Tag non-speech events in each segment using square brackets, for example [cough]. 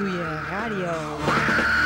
Ratatouille Radio.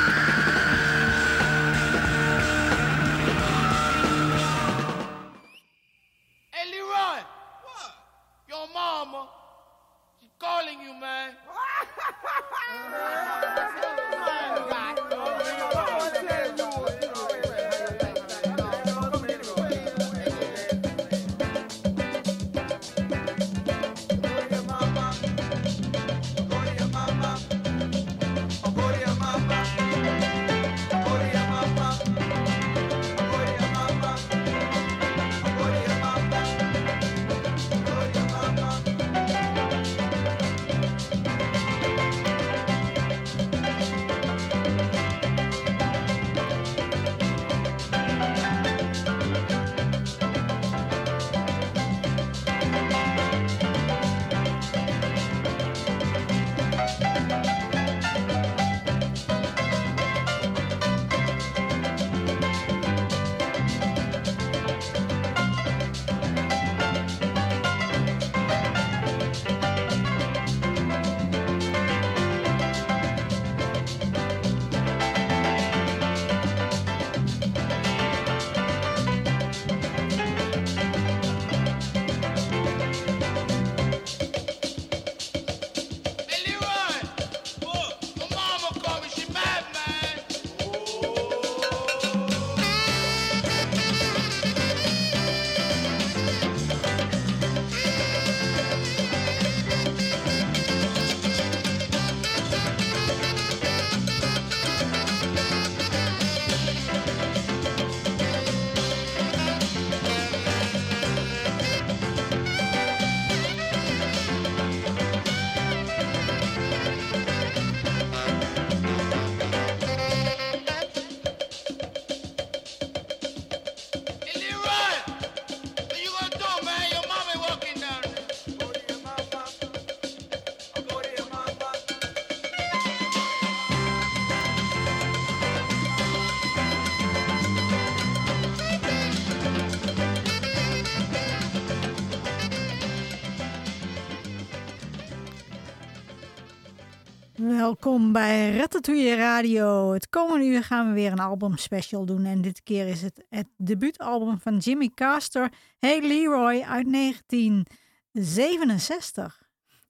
Welkom bij Ratatouille Radio. Het komende uur gaan we weer een albumspecial doen. En dit keer is het het debuutalbum van Jimmy Castor, Hey Leroy, uit 1967.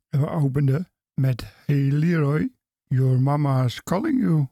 We openden met Hey Leroy, your mama's calling you.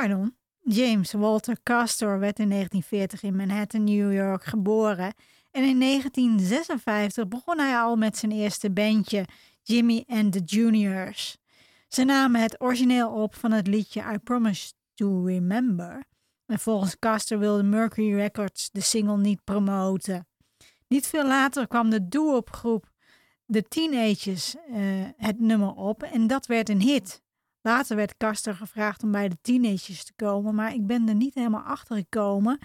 Pardon, James Walter Castor werd in 1940 in Manhattan, New York geboren. En in 1956 begon hij al met zijn eerste bandje, Jimmy and the Juniors. Ze namen het origineel op van het liedje I Promise to Remember. En volgens Castor wilde Mercury Records de single niet promoten. Niet veel later kwam de doo-wop groep The Teenagers eh, het nummer op en dat werd een hit. Later werd Castor gevraagd om bij de Teenagers te komen, maar ik ben er niet helemaal achter gekomen.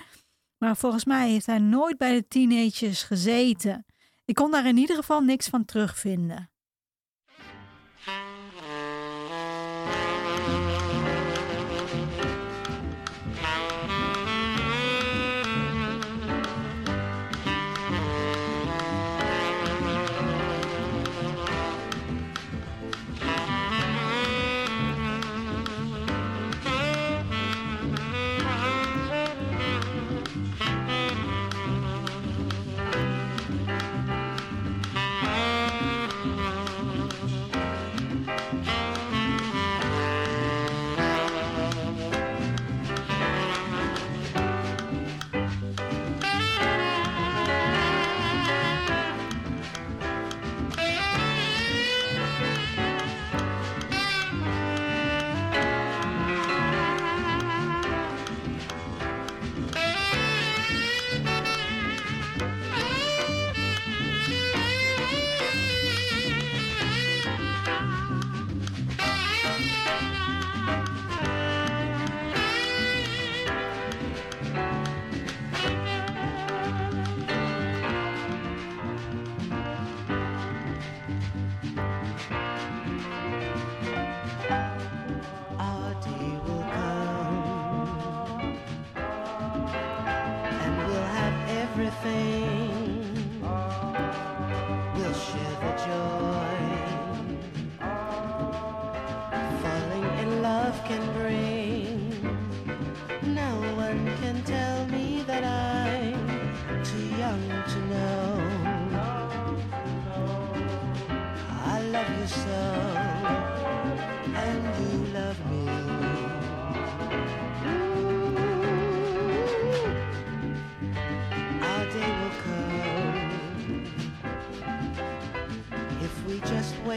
Maar volgens mij heeft hij nooit bij de Teenagers gezeten. Ik kon daar in ieder geval niks van terugvinden.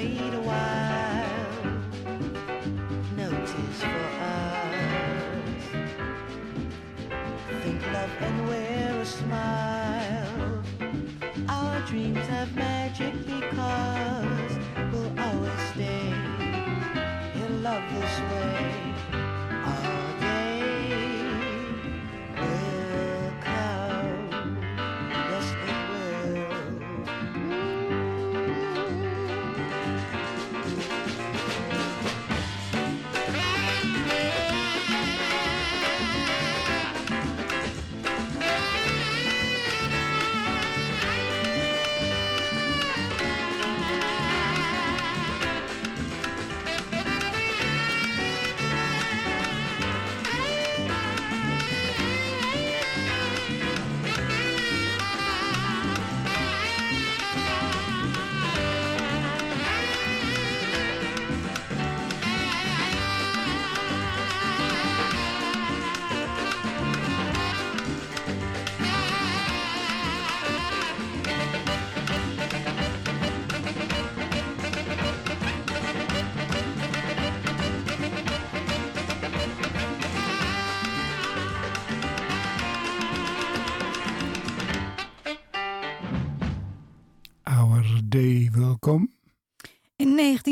Wait a while.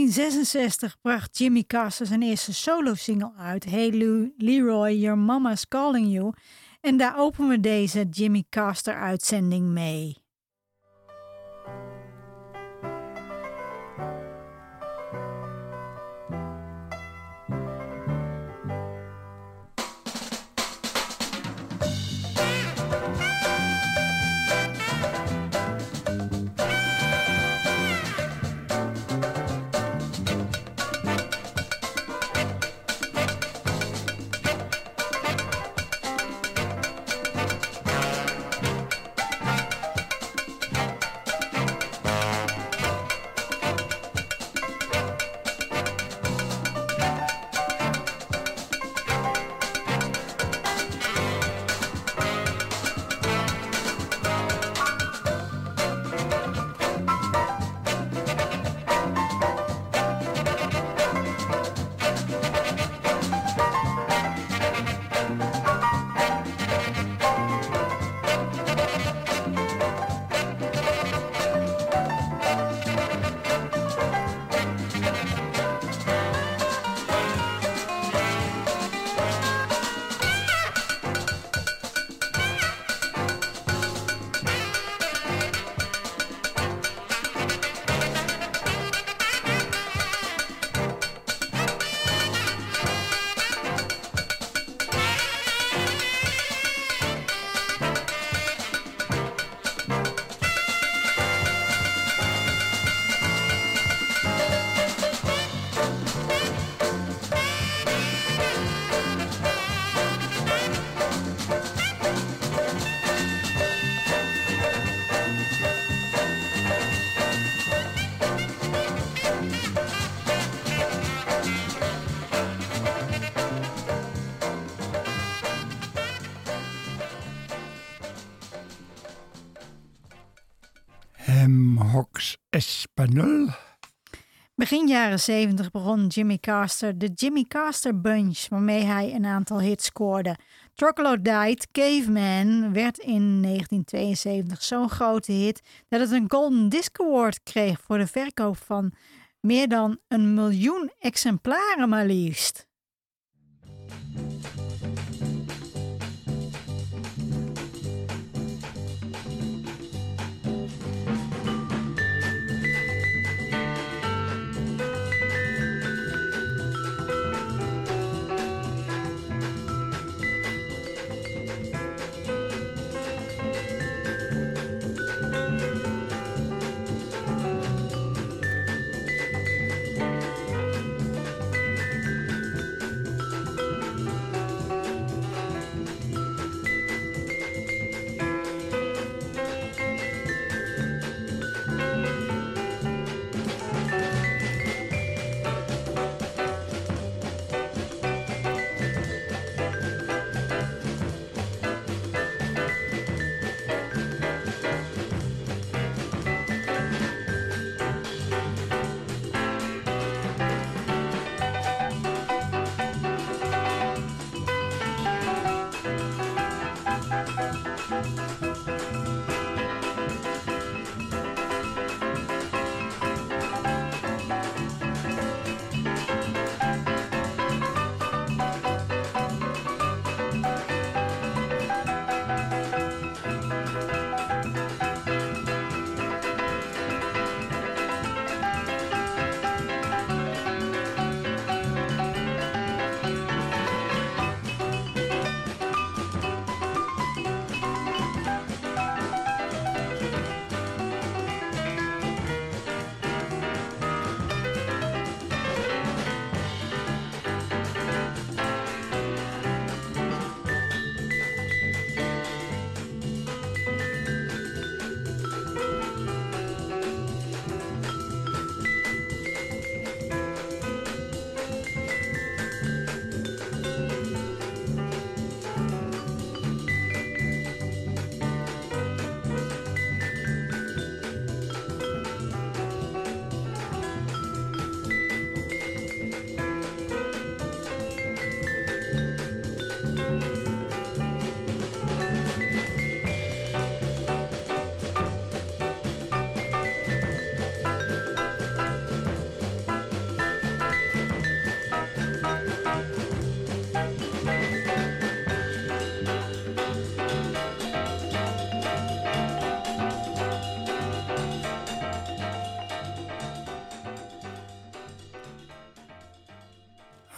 1966 bracht Jimmy Castor zijn eerste solo-single uit, Hey Leroy, Your Mama's Calling You. En daar openen we deze Jimmy Castor-uitzending mee. Begin jaren 70 begon Jimmy Carter de Jimmy Carter Bunch, waarmee hij een aantal hits scoorde. Troglodyte Caveman werd in 1972 zo'n grote hit dat het een Golden Disc Award kreeg voor de verkoop van meer dan een miljoen exemplaren maar liefst.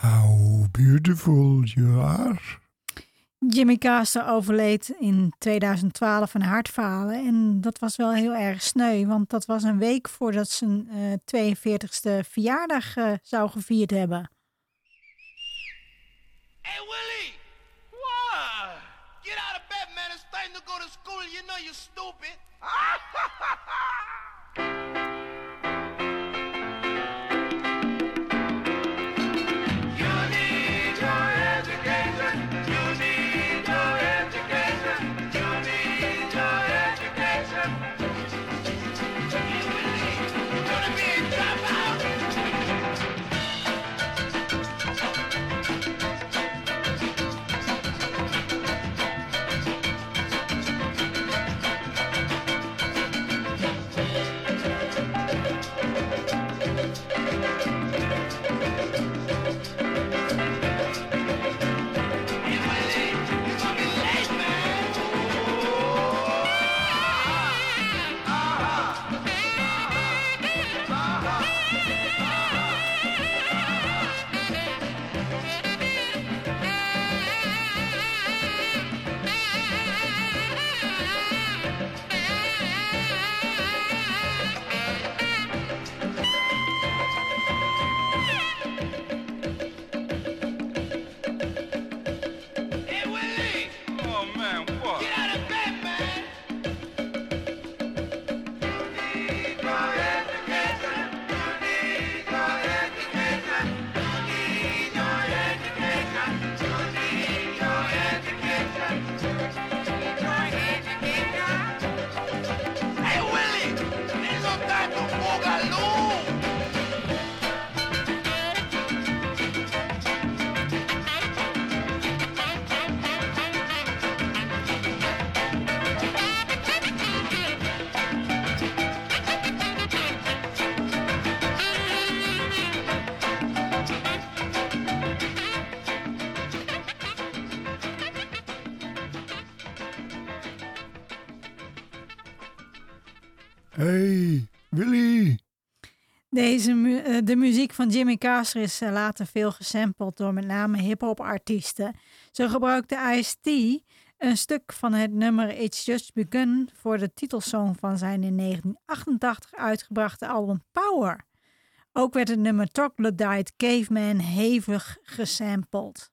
How beautiful you are. Jimmy Carter overleed in 2012 aan hartfalen. En dat was wel heel erg sneu, want dat was een week voordat zijn eh 42ste verjaardag eh, zou gevierd hebben. Hey, Willie! What? Get out of bed, man. It's time to go to school. You know you're stupid. [laughs] Deze eh, de muziek van Jimmy Carter is eh, later veel gesampled door met name hip-hop artiesten. Zo gebruikte Ice-T een stuk van het nummer It's Just Begun voor de titelsong van zijn in 1988 uitgebrachte album Power. Ook werd het nummer Troglodyte Caveman hevig gesampled.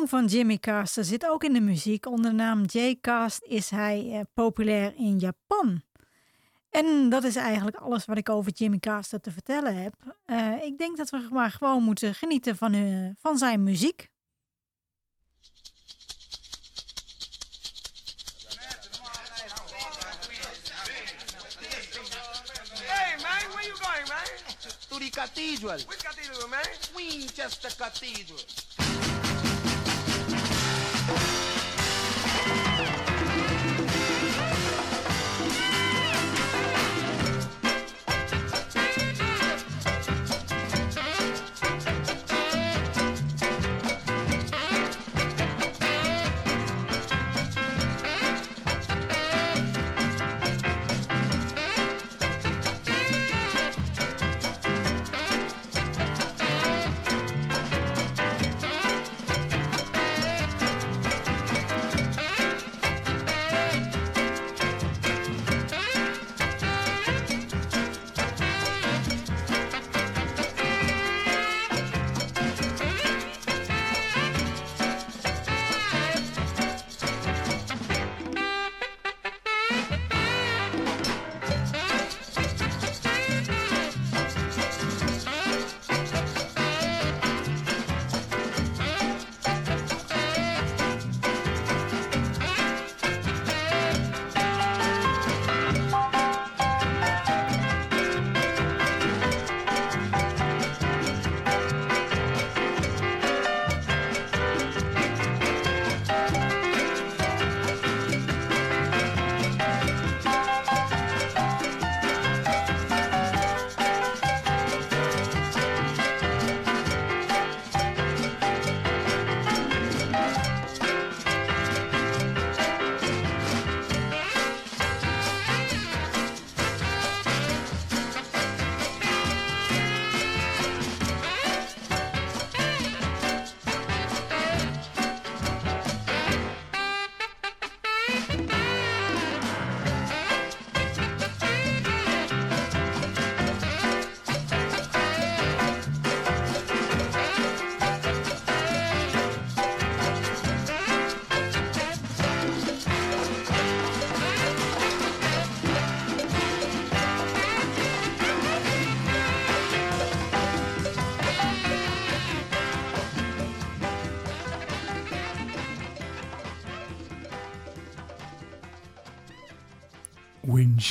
Zoon van Jimmy Carter zit ook in de muziek. Onder de naam Jay Cast is hij eh, populair in Japan. En dat is eigenlijk alles wat ik over Jimmy Carter te vertellen heb. Eh, ik denk dat we maar gewoon moeten genieten van, eh, van zijn muziek. Hey, man, where you going, man? To the cathedral. Which cathedral, man? Winchester Cathedral.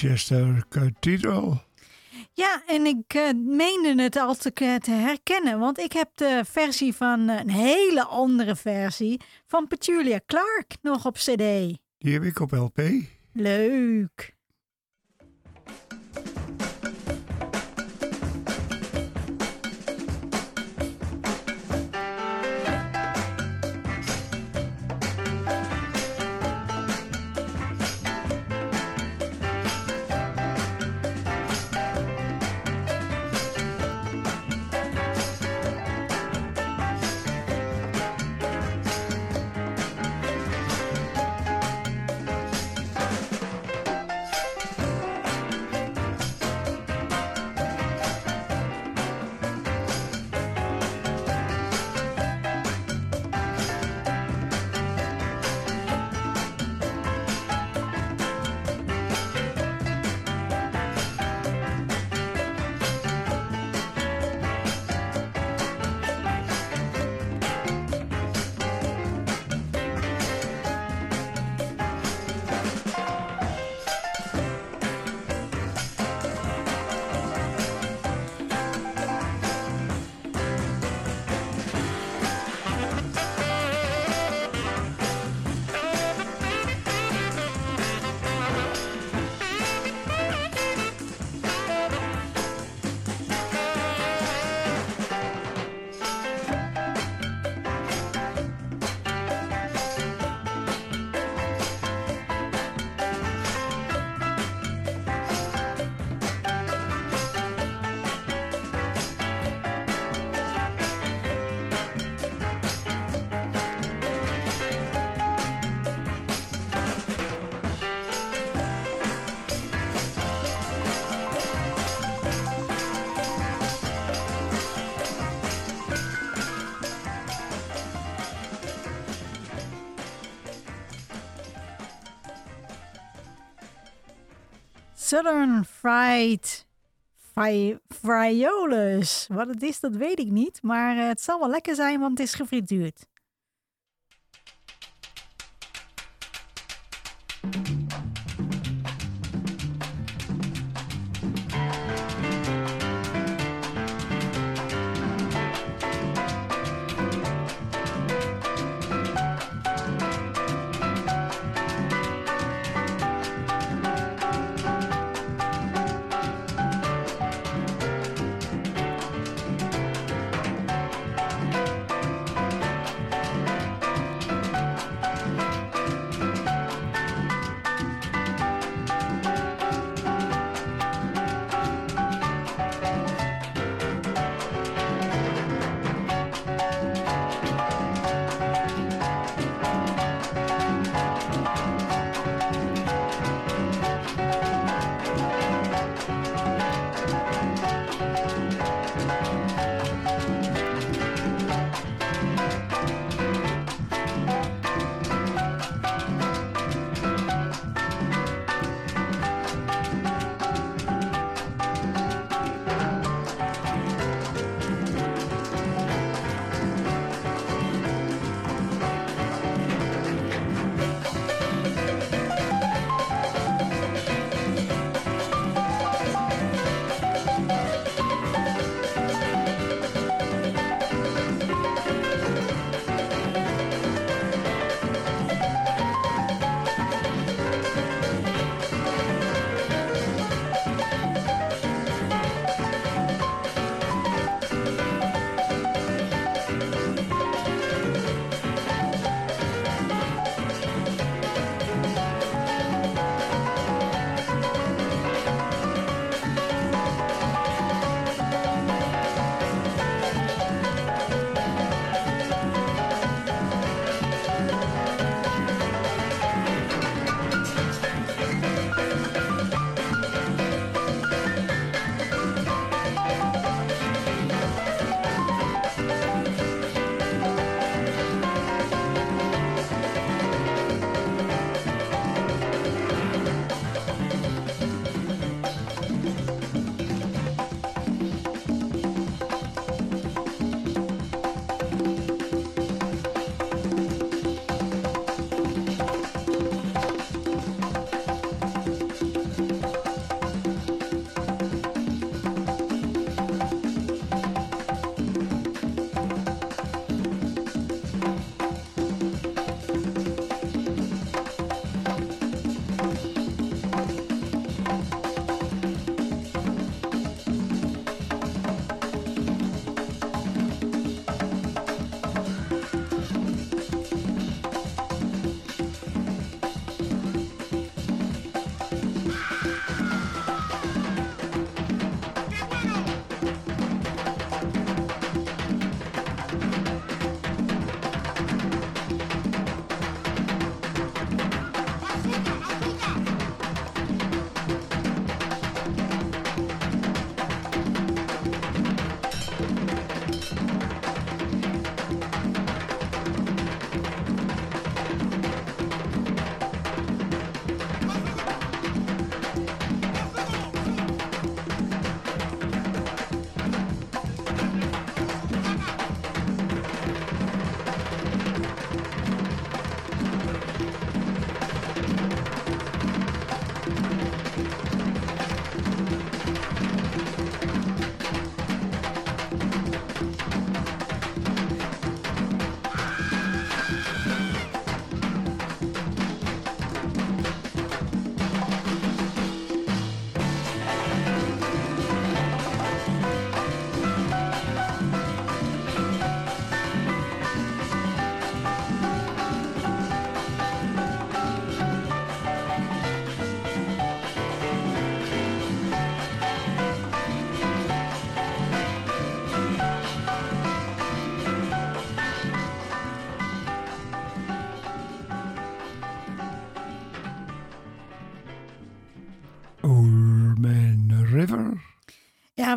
Winchester Cathedral. Ja, en ik eh, meende het al te, eh, te herkennen, want ik heb de versie van eh, een hele andere versie van Petulia Clark nog op CD. Die heb ik op LP. Leuk. Southern Fried Fri- Frioles. Wat het is, dat weet ik niet. Maar eh, het zal wel lekker zijn, want het is gefrituurd.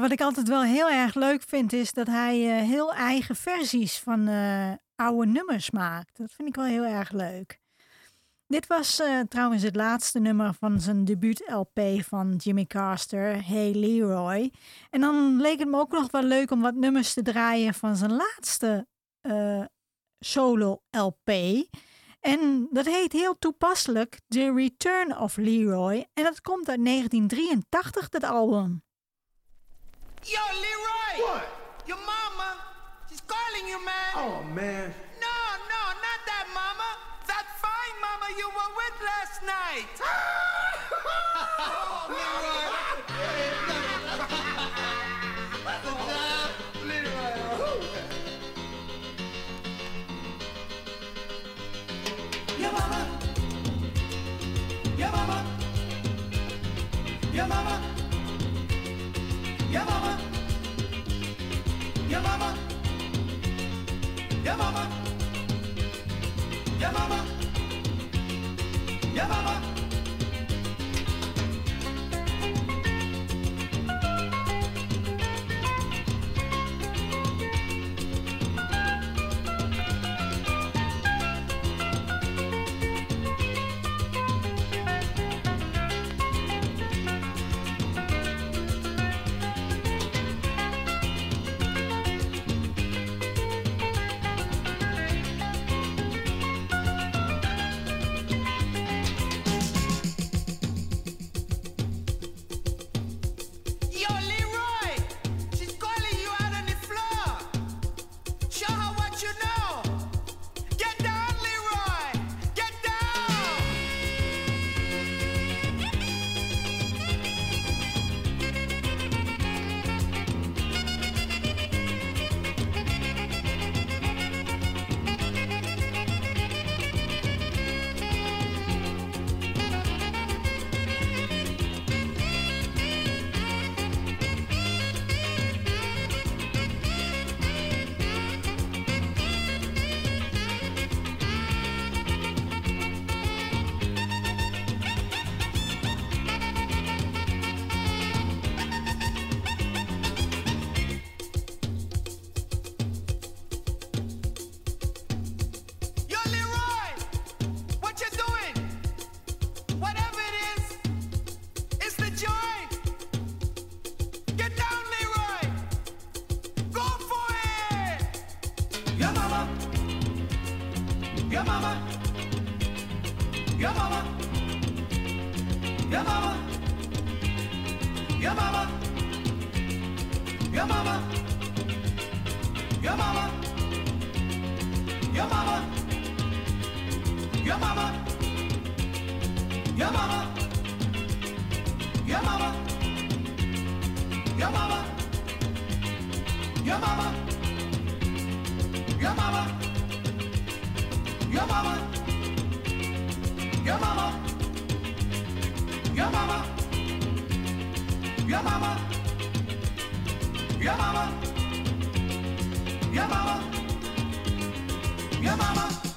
Wat ik altijd wel heel erg leuk vind, is dat hij eh, heel eigen versies van eh, oude nummers maakt. Dat vind ik wel heel erg leuk. Dit was eh, trouwens het laatste nummer van zijn debuut-LP van Jimmy Carter, Hey Leroy. En dan leek het me ook nog wel leuk om wat nummers te draaien van zijn laatste solo-LP. En dat heet heel toepasselijk The Return of Leroy. En dat komt uit 1983, dat album. Yo, Leroy! What? Your mama, she's calling you, man. Oh man. No, no, not that mama. That fine mama you were with last night. [laughs] [laughs] Oh, Your Yeah, mama. Yeah, mama. Your mama. Your mama. Your mama. Your mama. Your mama. Your mama. Your mama. Your mama. Mama.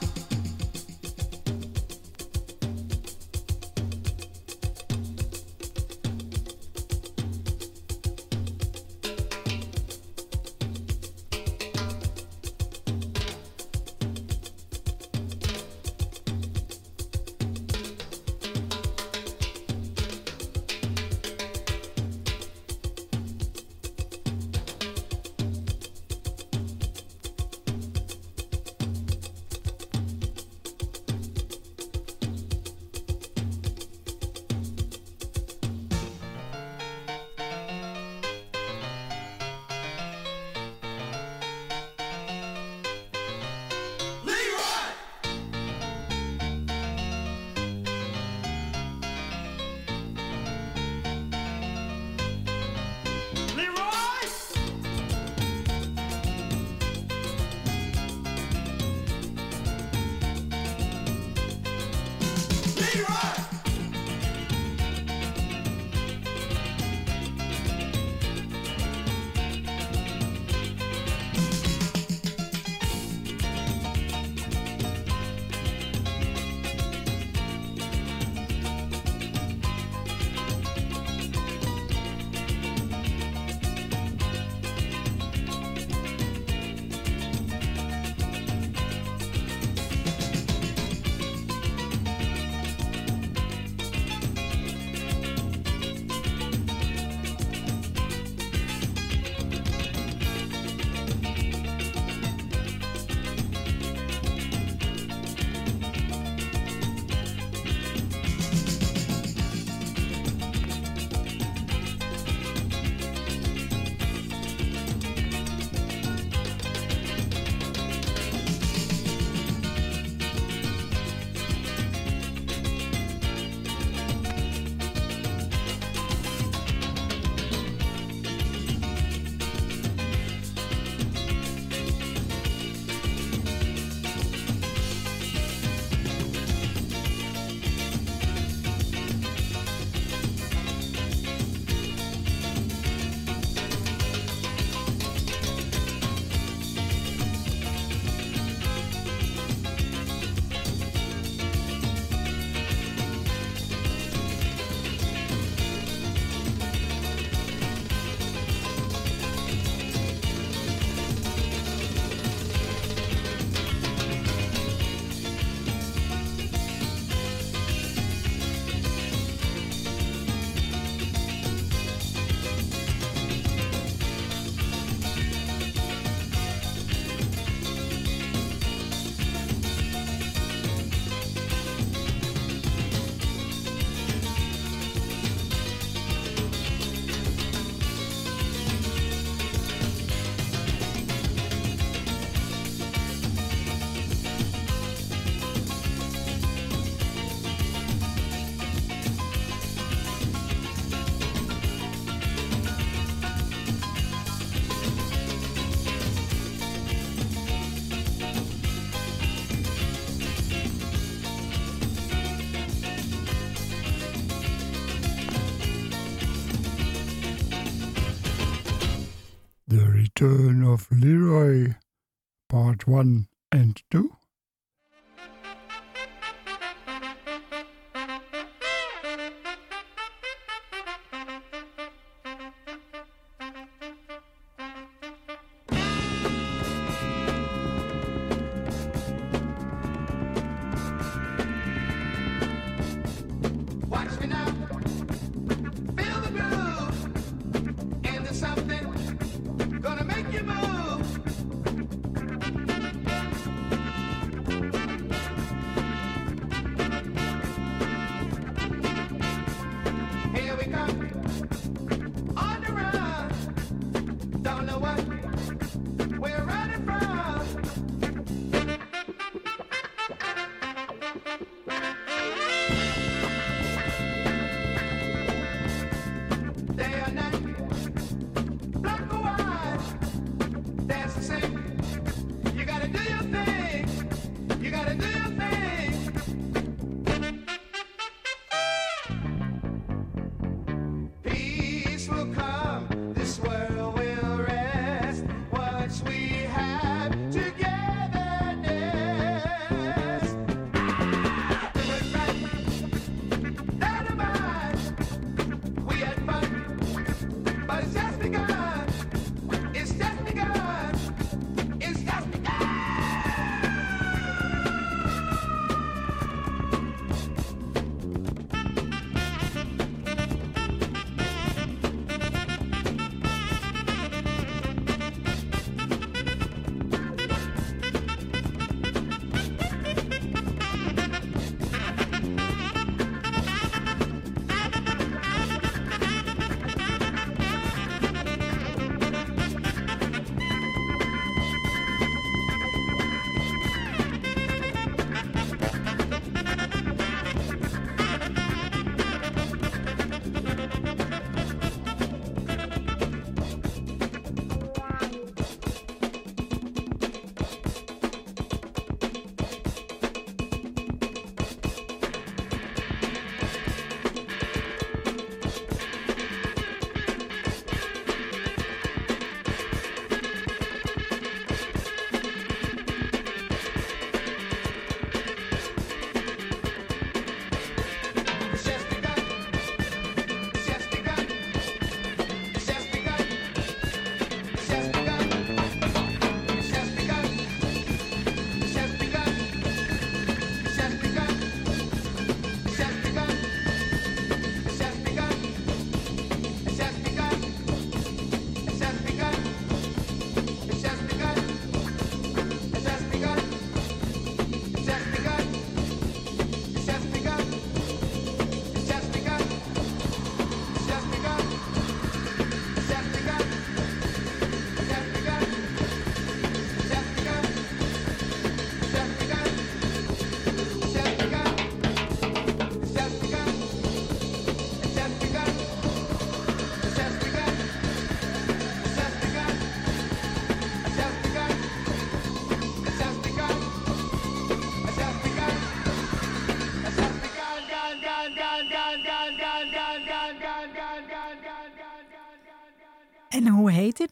1 and 2.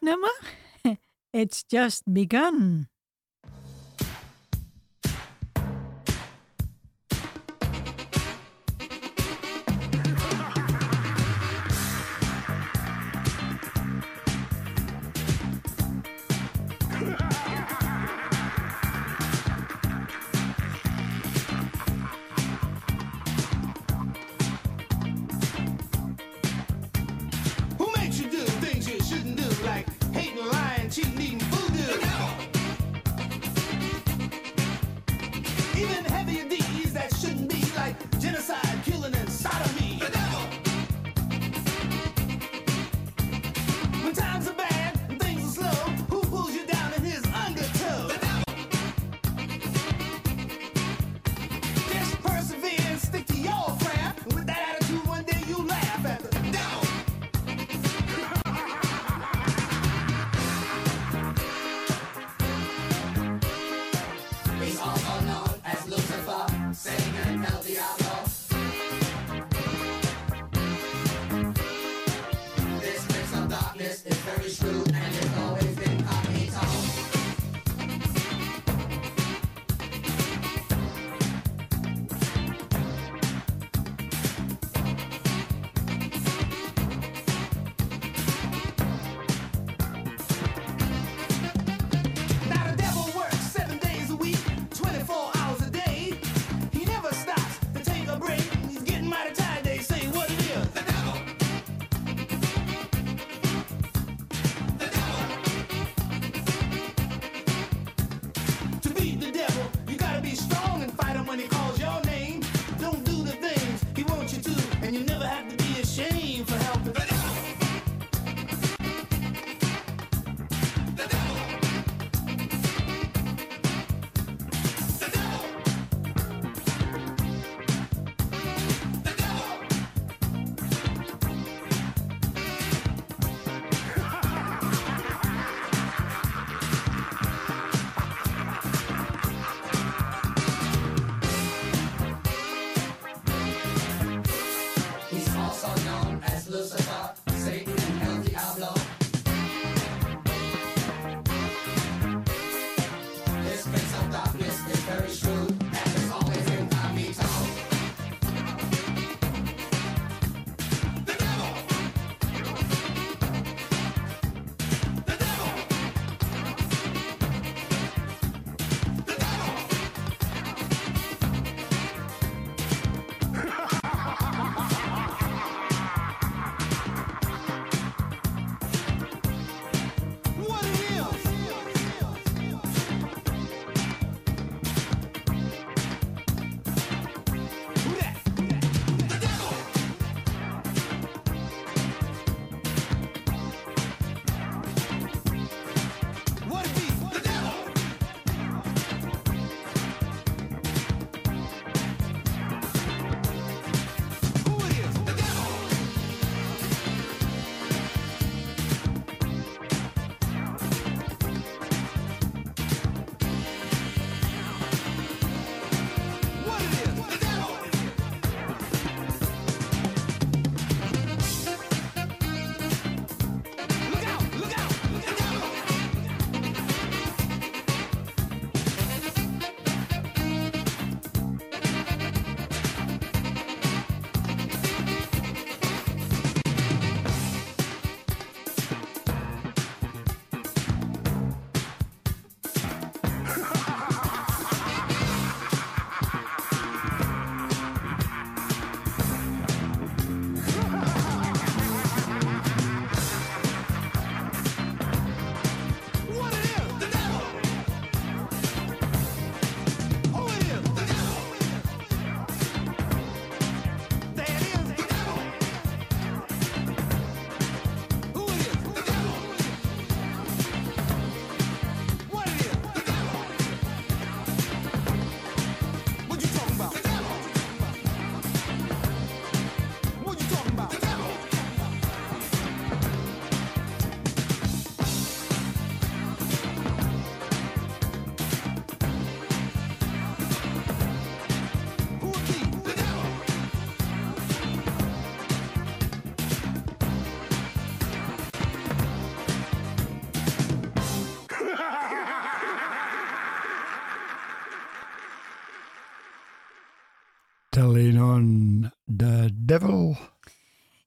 Hoe heet dit nummer? It's Just Begun. Telling on the Devil.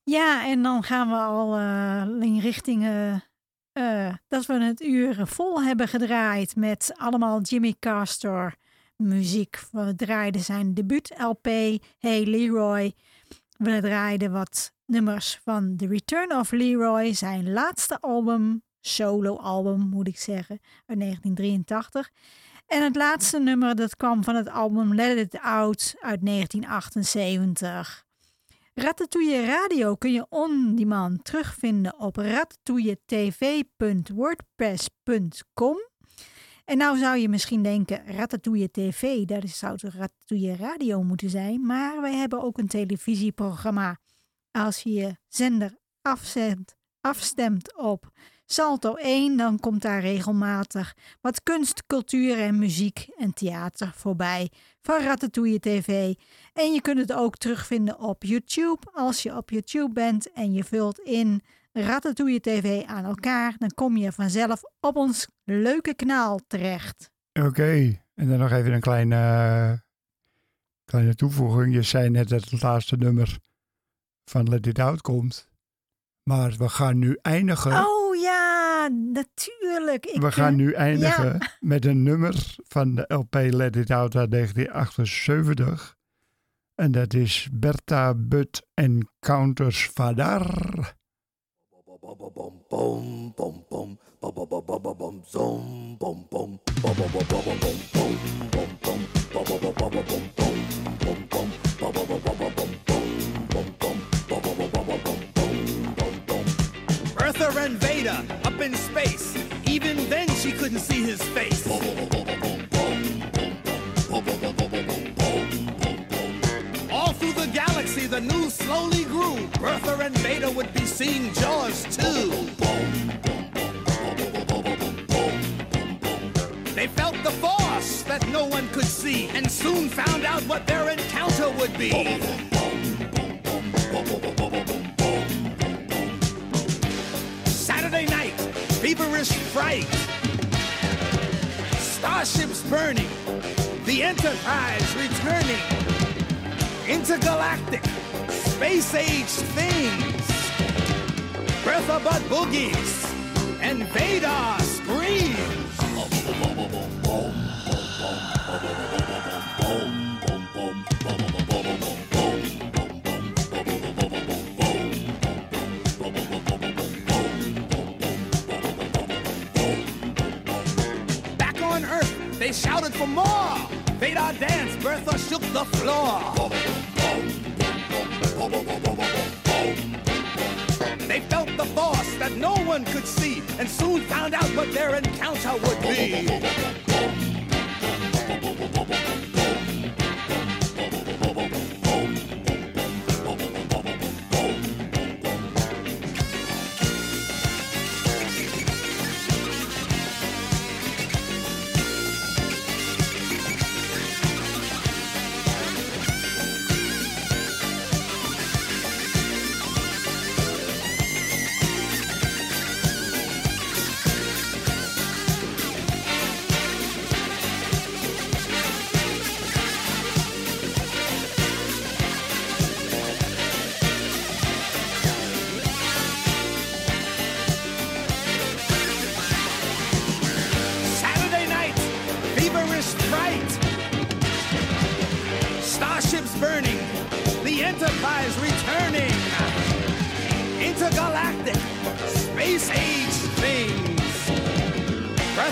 Ja, en dan gaan we al eh, in richting eh, eh, dat we het uur vol hebben gedraaid met allemaal Jimmy Castor muziek. We draaiden zijn debuut-LP, Hey Leroy. We draaiden wat nummers van The Return of Leroy, zijn laatste album, solo-album moet ik zeggen, uit 1983. En het laatste nummer dat kwam van het album Let It Out uit 1978. Ratatouille Radio kun je on-demand terugvinden op ratatouilletv.wordpress.com. En nou zou je misschien denken, Ratatouille TV, dat zou toch Ratatouille Radio moeten zijn. Maar wij hebben ook een televisieprogramma. Als je je zender afzendt, afstemt op Salto 1, dan komt daar regelmatig wat kunst, cultuur en muziek en theater voorbij van Ratatouille TV. En je kunt het ook terugvinden op YouTube. Als je op YouTube bent en je vult in Ratatouille TV aan elkaar, dan kom je vanzelf op ons leuke kanaal terecht. Oké, en dan nog even een kleine, kleine toevoeging. Je zei net dat het laatste nummer van Let It Out komt. Maar we gaan nu eindigen. Oh ja, natuurlijk. Ik, we gaan eh, nu eindigen met een nummer van de LP Let It Out uit 1978. En dat is Bertha Butt Encounters Vadar. Bertha and Vader up in space. Even then, she couldn't see his face. All through the galaxy, the news slowly grew. Bertha and Vader would be seeing Jaws too. They felt the force that no one could see, and soon found out what their encounter would be. Saturday night, feverish fright. Starships burning, the Enterprise returning. Intergalactic, space age things. Bertha Butt boogies, and Vadar screams. They shouted for more. Vadar danced, Bertha shook the floor. They felt the force that no one could see and soon found out what their encounter would be.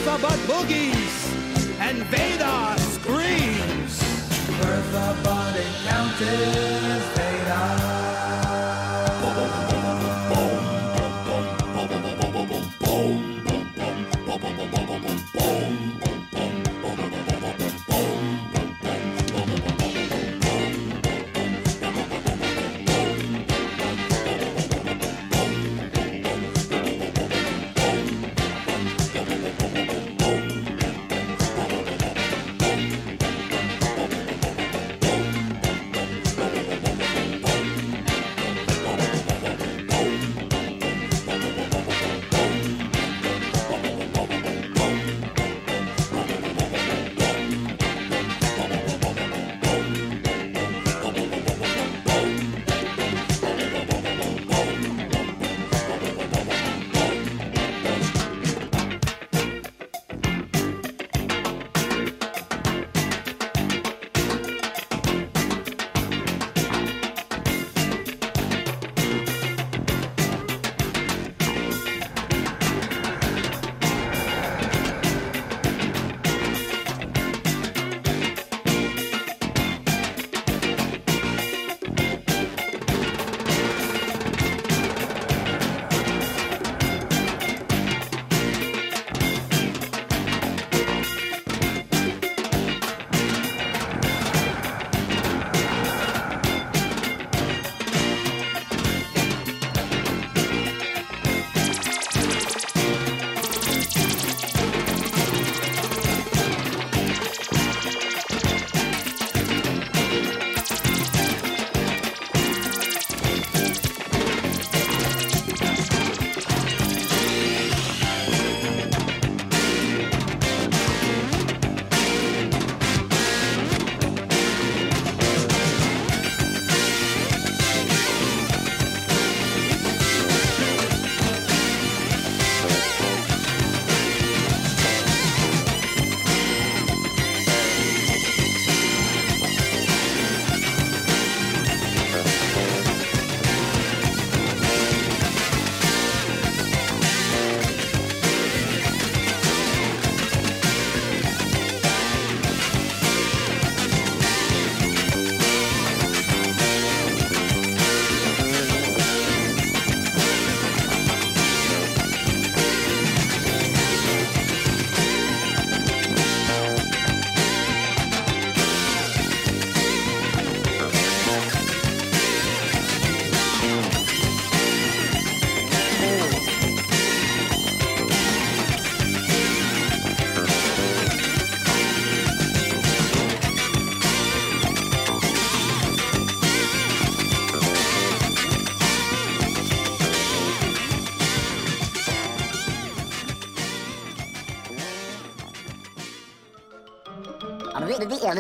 Bertha Butt boogies, and Vadar screams. Bertha Butt encounters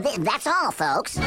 That's all, folks.